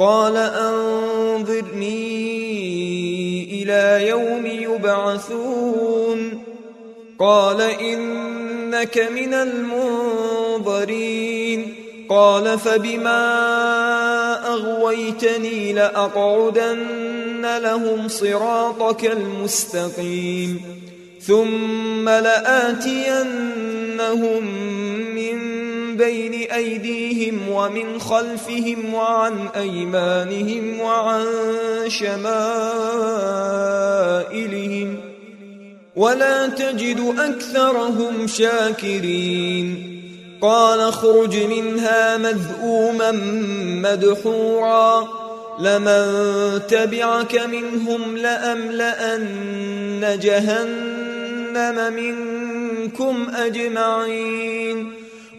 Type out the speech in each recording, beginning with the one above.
قال أنظرني إلى يوم يبعثون. قال إنك من المنظرين. قال فبما أغويتني لأقعدن لهم صراطك المستقيم. ثم لآتينهم من بين أيديهم ومن خلفهم وعن أيمانهم وعن شمائلهم ولا تجد أكثرهم شاكرين قال اخرج منها مذءوما مدحورا لمن تبعك منهم لأملأن جهنم منكم أجمعين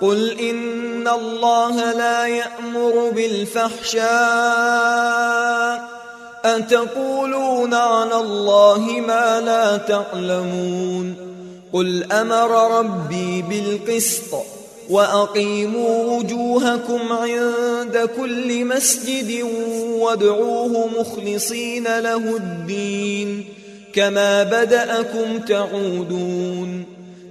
قل إن الله لا يأمر بالفحشاء أتقولون على الله ما لا تعلمون قل أمر ربي بالقسط وأقيموا وجوهكم عند كل مسجد وادعوه مخلصين له الدين كما بدأكم تعودون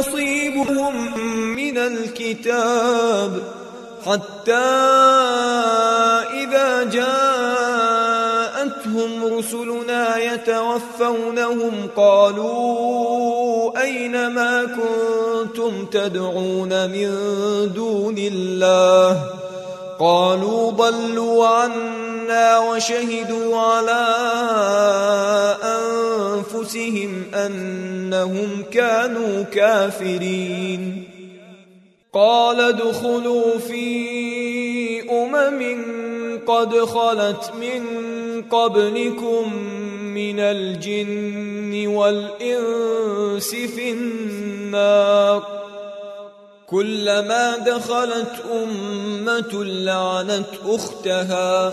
نصيبهم من الكتاب حتى إذا جاءتهم رسلنا يتوفونهم قالوا أين ما كنتم تدعون من دون الله؟ قالوا ضلوا عنا وشهدوا على أنفسهم أنهم كانوا كافرين قال ادخلوا في أمم قد خلت من قبلكم من الجن والإنس في النار كلما دخلت أمة لعنت أختها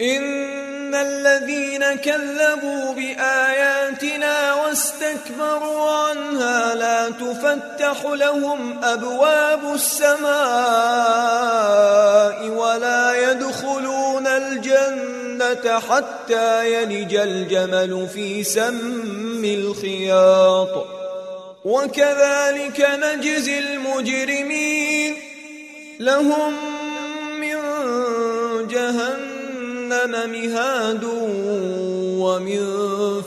إن الذين كذبوا بآياتنا واستكبروا عنها لا تفتح لهم أبواب السماء ولا يدخلون الجنة حتى يلج الجمل في سم الخياط. وكذلك نجزي المجرمين. لهم من جهنم مهاد ومن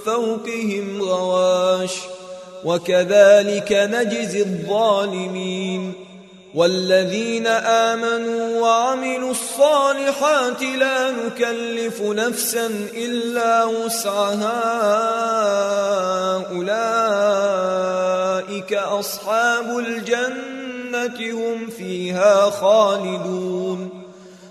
فوقهم غواش وكذلك نجزي الظالمين والذين آمنوا وعملوا الصالحات لا نكلف نفسا إلا وسعها أولئك أصحاب الجنة هم فيها خالدون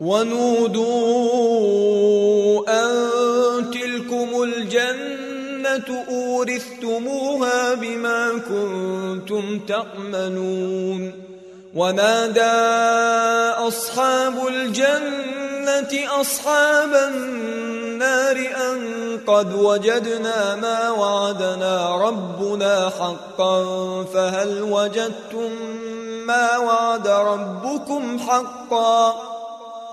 ونودوا أن تلكم الجنة أورثتموها بما كنتم تعملون ونادى أصحاب الجنة أصحاب النار أن قد وجدنا ما وعدنا ربنا حقا فهل وجدتم ما وعد ربكم حقا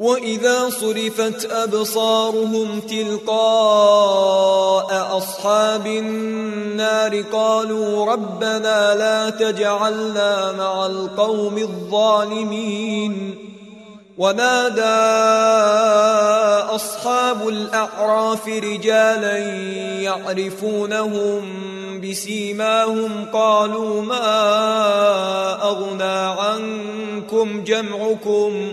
وإذا صرفت أبصارهم تلقاء أصحاب النار قالوا ربنا لا تجعلنا مع القوم الظالمين ونادى أصحاب الأعراف رجالا يعرفونهم بسيماهم قالوا ما أغنى عنكم جمعكم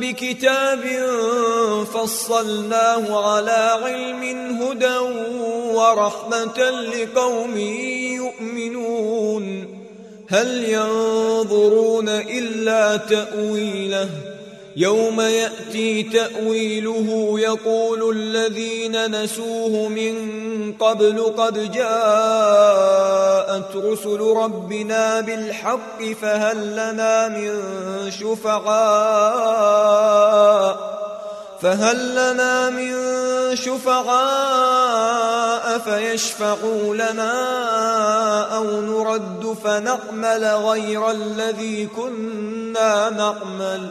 بكتاب فصلناه على علم هدى ورحمة لقوم يؤمنون. هل ينظرون إلا تأويله؟ يوم يأتي تأويله يقول الذين نسوه من قبل قد جاءت رسل ربنا بالحق فهل لنا من شفعاء فهل لنا من شفعاء فيشفعوا لنا أو نرد فنعمل غير الذي كنا نعمل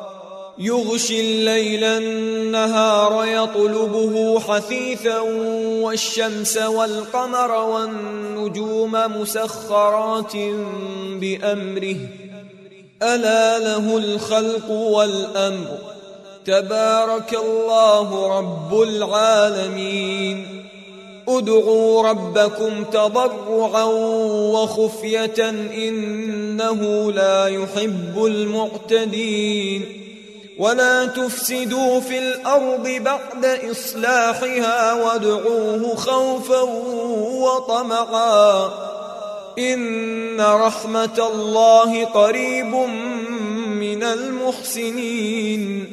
يغشي الليل النهار يطلبه حثيثا والشمس والقمر والنجوم مسخرات بأمره. ألا له الخلق والأمر. تبارك الله رب العالمين. ادعوا ربكم تضرعا وخفية إنه لا يحب المعتدين. ولا تفسدوا في الأرض بعد إصلاحها وادعوه خوفا وطمعا إن رحمة الله قريب من المحسنين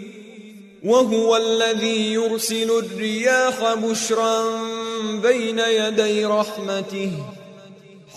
وهو الذي يرسل الرياح بشرا بين يدي رحمته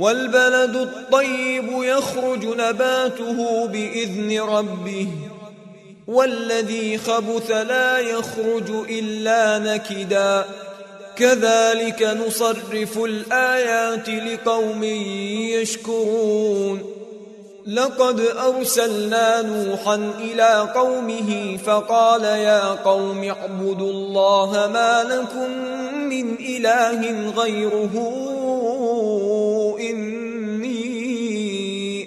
والبلد الطيب يخرج نباته بإذن ربه والذي خبث لا يخرج إلا نكدا. كذلك نصرف الآيات لقوم يشكرون. لقد أرسلنا نوحا إلى قومه فقال يا قوم اعبدوا الله ما لكم من إله غيره.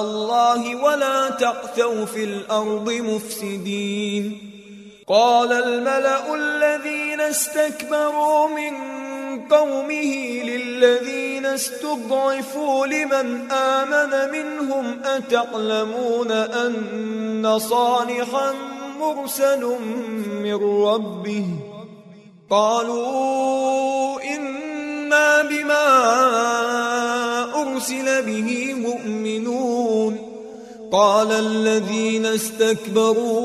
الله ولا تعثوا في الأرض مفسدين. قال الملأ الذين استكبروا من قومه للذين استضعفوا لمن آمن منهم أتعلمون أن صالحا مرسل من ربه؟ قالوا إنا بما أرسل به مؤمنون. قال الذين استكبروا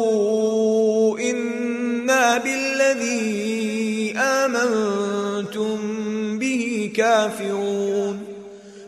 إنا بالذي آمنتم به كافرون.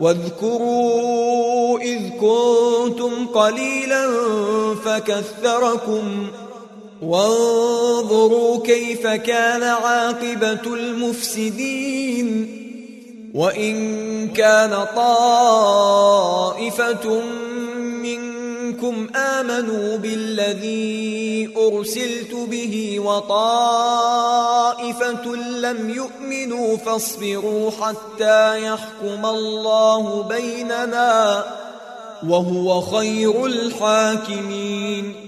واذكروا إذ كنتم قليلا فكثركم وانظروا كيف كان عاقبة المفسدين وإن كان طائفة منكم آمنوا بالذي أرسلت به وطائفة لم يؤمنوا فاصبروا حتى يحكم الله بيننا وهو خير الحاكمين.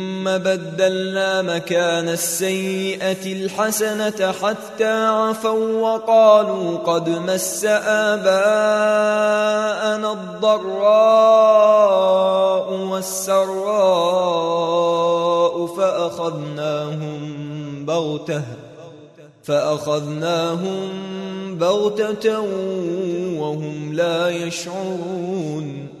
بدلنا مكان السيئة الحسنة حتى عفوا وقالوا قد مس آباءنا الضراء والسراء فأخذناهم بغتة فأخذناهم بغتة وهم لا يشعرون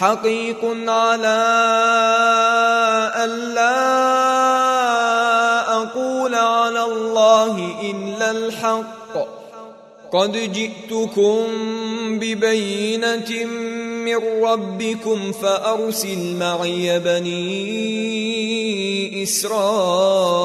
حقيق على ألا أقول على الله إلا الحق. قد جئتكم ببينة من ربكم فأرسل معي بني إسرائيل.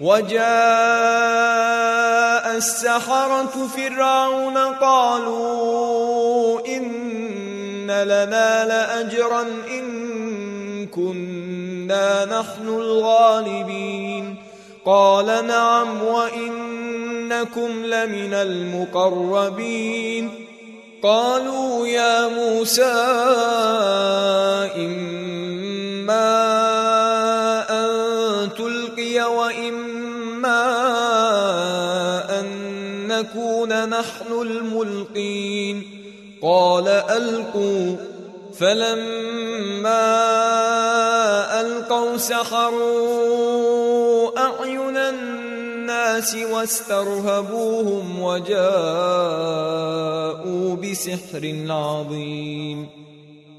وجاء السحرة فرعون قالوا إن لنا لأجرا إن كنا نحن الغالبين. قال نعم وإنكم لمن المقربين. قالوا يا موسى إما نكون نحن الملقين. قال ألقوا. فلما ألقوا سحروا أعين الناس واسترهبوهم وجاءوا بسحر عظيم.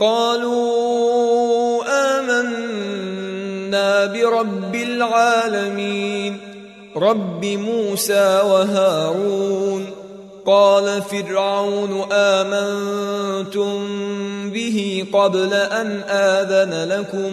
قالوا آمنا برب العالمين. رب موسى وهارون. قال فرعون آمنتم به قبل أن آذن لكم.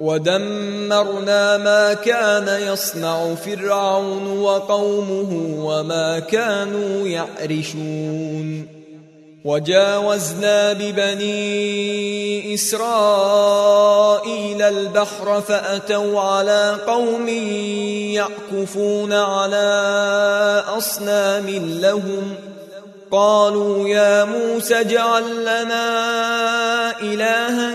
ودمرنا ما كان يصنع فرعون وقومه وما كانوا يعرشون. وجاوزنا ببني إسرائيل البحر فأتوا على قوم يعكفون على أصنام لهم. قالوا يا موسى اجعل لنا الها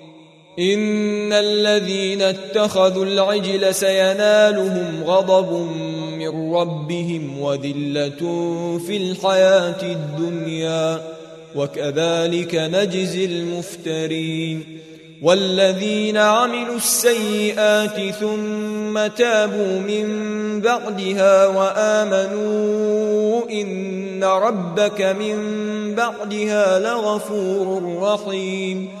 إن الذين اتخذوا العجل سينالهم غضب من ربهم وذلة في الحياة الدنيا وكذلك نجزي المفترين والذين عملوا السيئات ثم تابوا من بعدها وآمنوا إن ربك من بعدها لغفور رحيم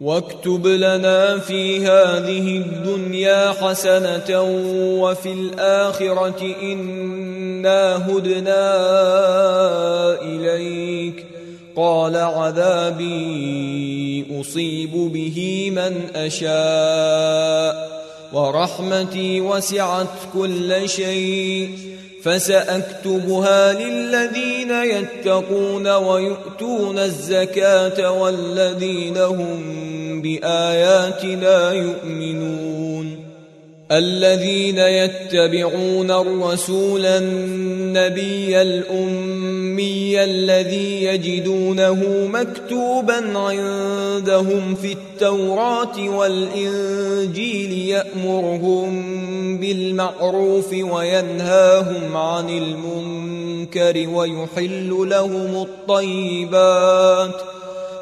واكتب لنا في هذه الدنيا حسنة وفي الآخرة إنا هدنا إليك. قال عذابي أصيب به من أشاء. ورحمتي وسعت كل شيء. فسأكتبها للذين يتقون ويؤتون الزكاة والذين هم باياتنا يؤمنون. الذين يتبعون الرسول النبي الأمي الذي يجدونه مكتوبا عندهم في التوراة والإنجيل يأمرهم بالمعروف وينهاهم عن المنكر ويحل لهم الطيبات.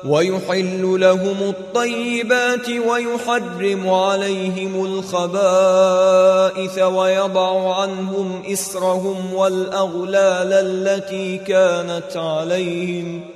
ويحل لهم الطيبات ويحرم عليهم الخبائث ويضع عنهم إسرهم والأغلال التي كانت عليهم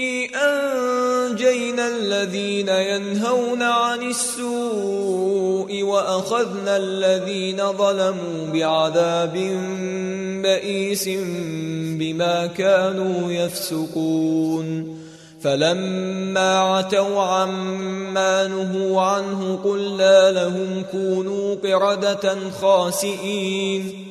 الذين ينهون عن السوء وأخذنا الذين ظلموا بعذاب بئيس بما كانوا يفسقون. فلما عتوا عما نهوا عنه قلنا لهم كونوا قردة خاسئين.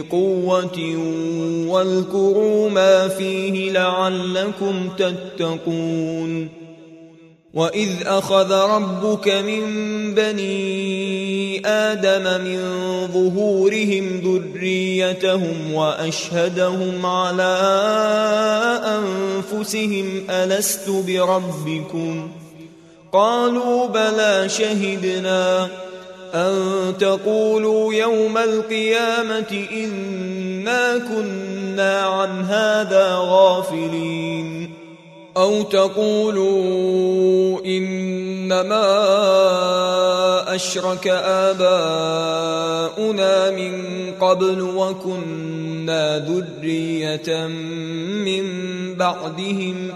آتيناكم بقوة واذكروا ما فيه لعلكم تتقون وإذ أخذ ربك من بني آدم من ظهورهم ذريتهم وأشهدهم على أنفسهم ألست بربكم؟ قالوا بلى شهدنا. أن تقولوا يوم القيامة إنا كنا عن هذا غافلين. أو تقولوا إنما أشرك آباؤنا من قبل وكنا ذرية من بعدهم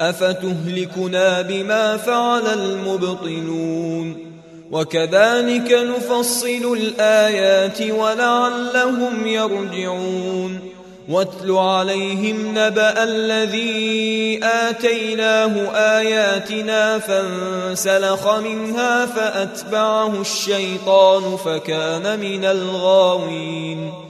أفتهلكنا بما فعل المبطلون. وكذلك نفصل الآيات ولعلهم يرجعون. واتل عليهم نبأ الذي آتيناه آياتنا فانسلخ منها فأتبعه الشيطان فكان من الغاوين.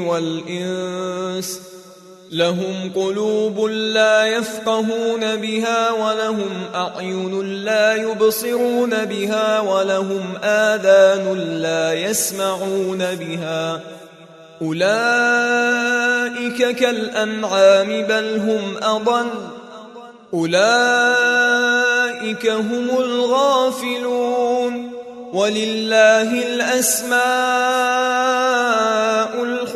والإنس لهم قلوب لا يفقهون بها ولهم أعين لا يبصرون بها ولهم آذان لا يسمعون بها أولئك كالأنعام بل هم أضل أولئك هم الغافلون ولله الأسماء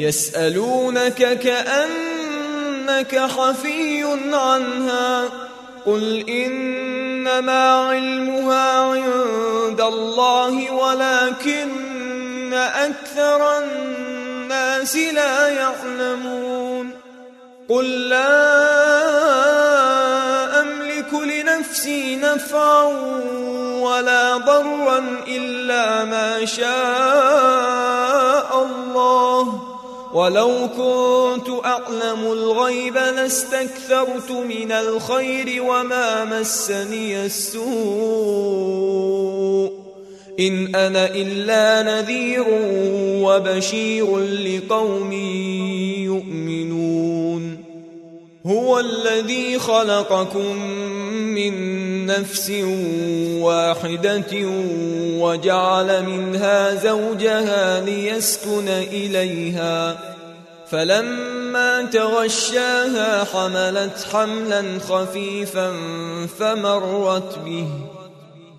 يسألونك كأنك حفي عنها قل إنما علمها عند الله ولكن أكثر الناس لا يعلمون قل لا أملك لنفسي نفعا ولا ضرا إلا ما شاء الله ولو كنت أعلم الغيب لاستكثرت من الخير وما مسني السوء. إن أنا إلا نذير وبشير لقوم يؤمنون. هو الذي خلقكم من نفس واحدة وجعل منها زوجها ليسكن إليها. فلما تغشاها حملت حملا خفيفا فمرت به.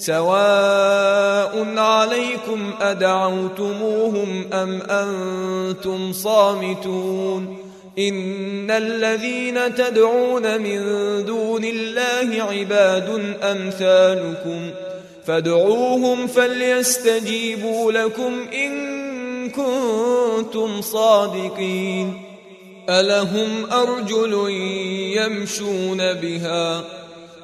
سواء عليكم أدعوتموهم أم أنتم صامتون إن الذين تدعون من دون الله عباد أمثالكم فادعوهم فليستجيبوا لكم إن كنتم صادقين ألهم أرجل يمشون بها ؟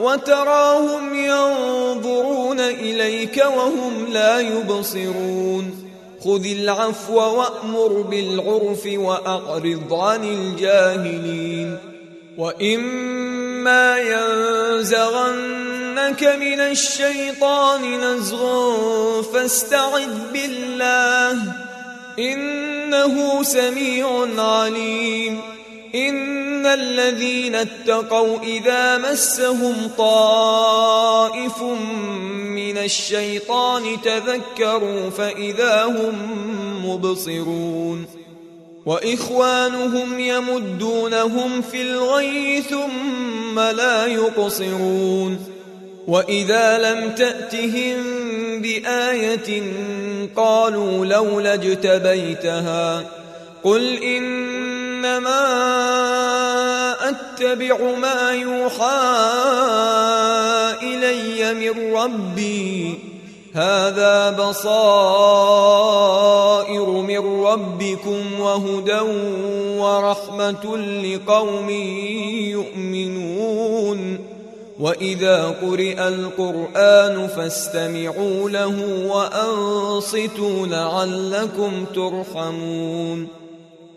وتراهم ينظرون إليك وهم لا يبصرون. خذ العفو وأمر بالعرف وأعرض عن الجاهلين. وإما ينزغنك من الشيطان نزغ فاستعذ بالله إنه سميع عليم. إن الذين اتقوا إذا مسهم طائف من الشيطان تذكروا فإذا هم مبصرون وإخوانهم يمدونهم في الغي ثم لا يقصرون وإذا لم تأتهم بآية قالوا لولا اجتبيتها قل إنما أتبع ما يوحى إلي من ربي. هذا بصائر من ربكم وهدى ورحمة لقوم يؤمنون. وإذا قرئ القرآن فاستمعوا له وأنصتوا لعلكم ترحمون.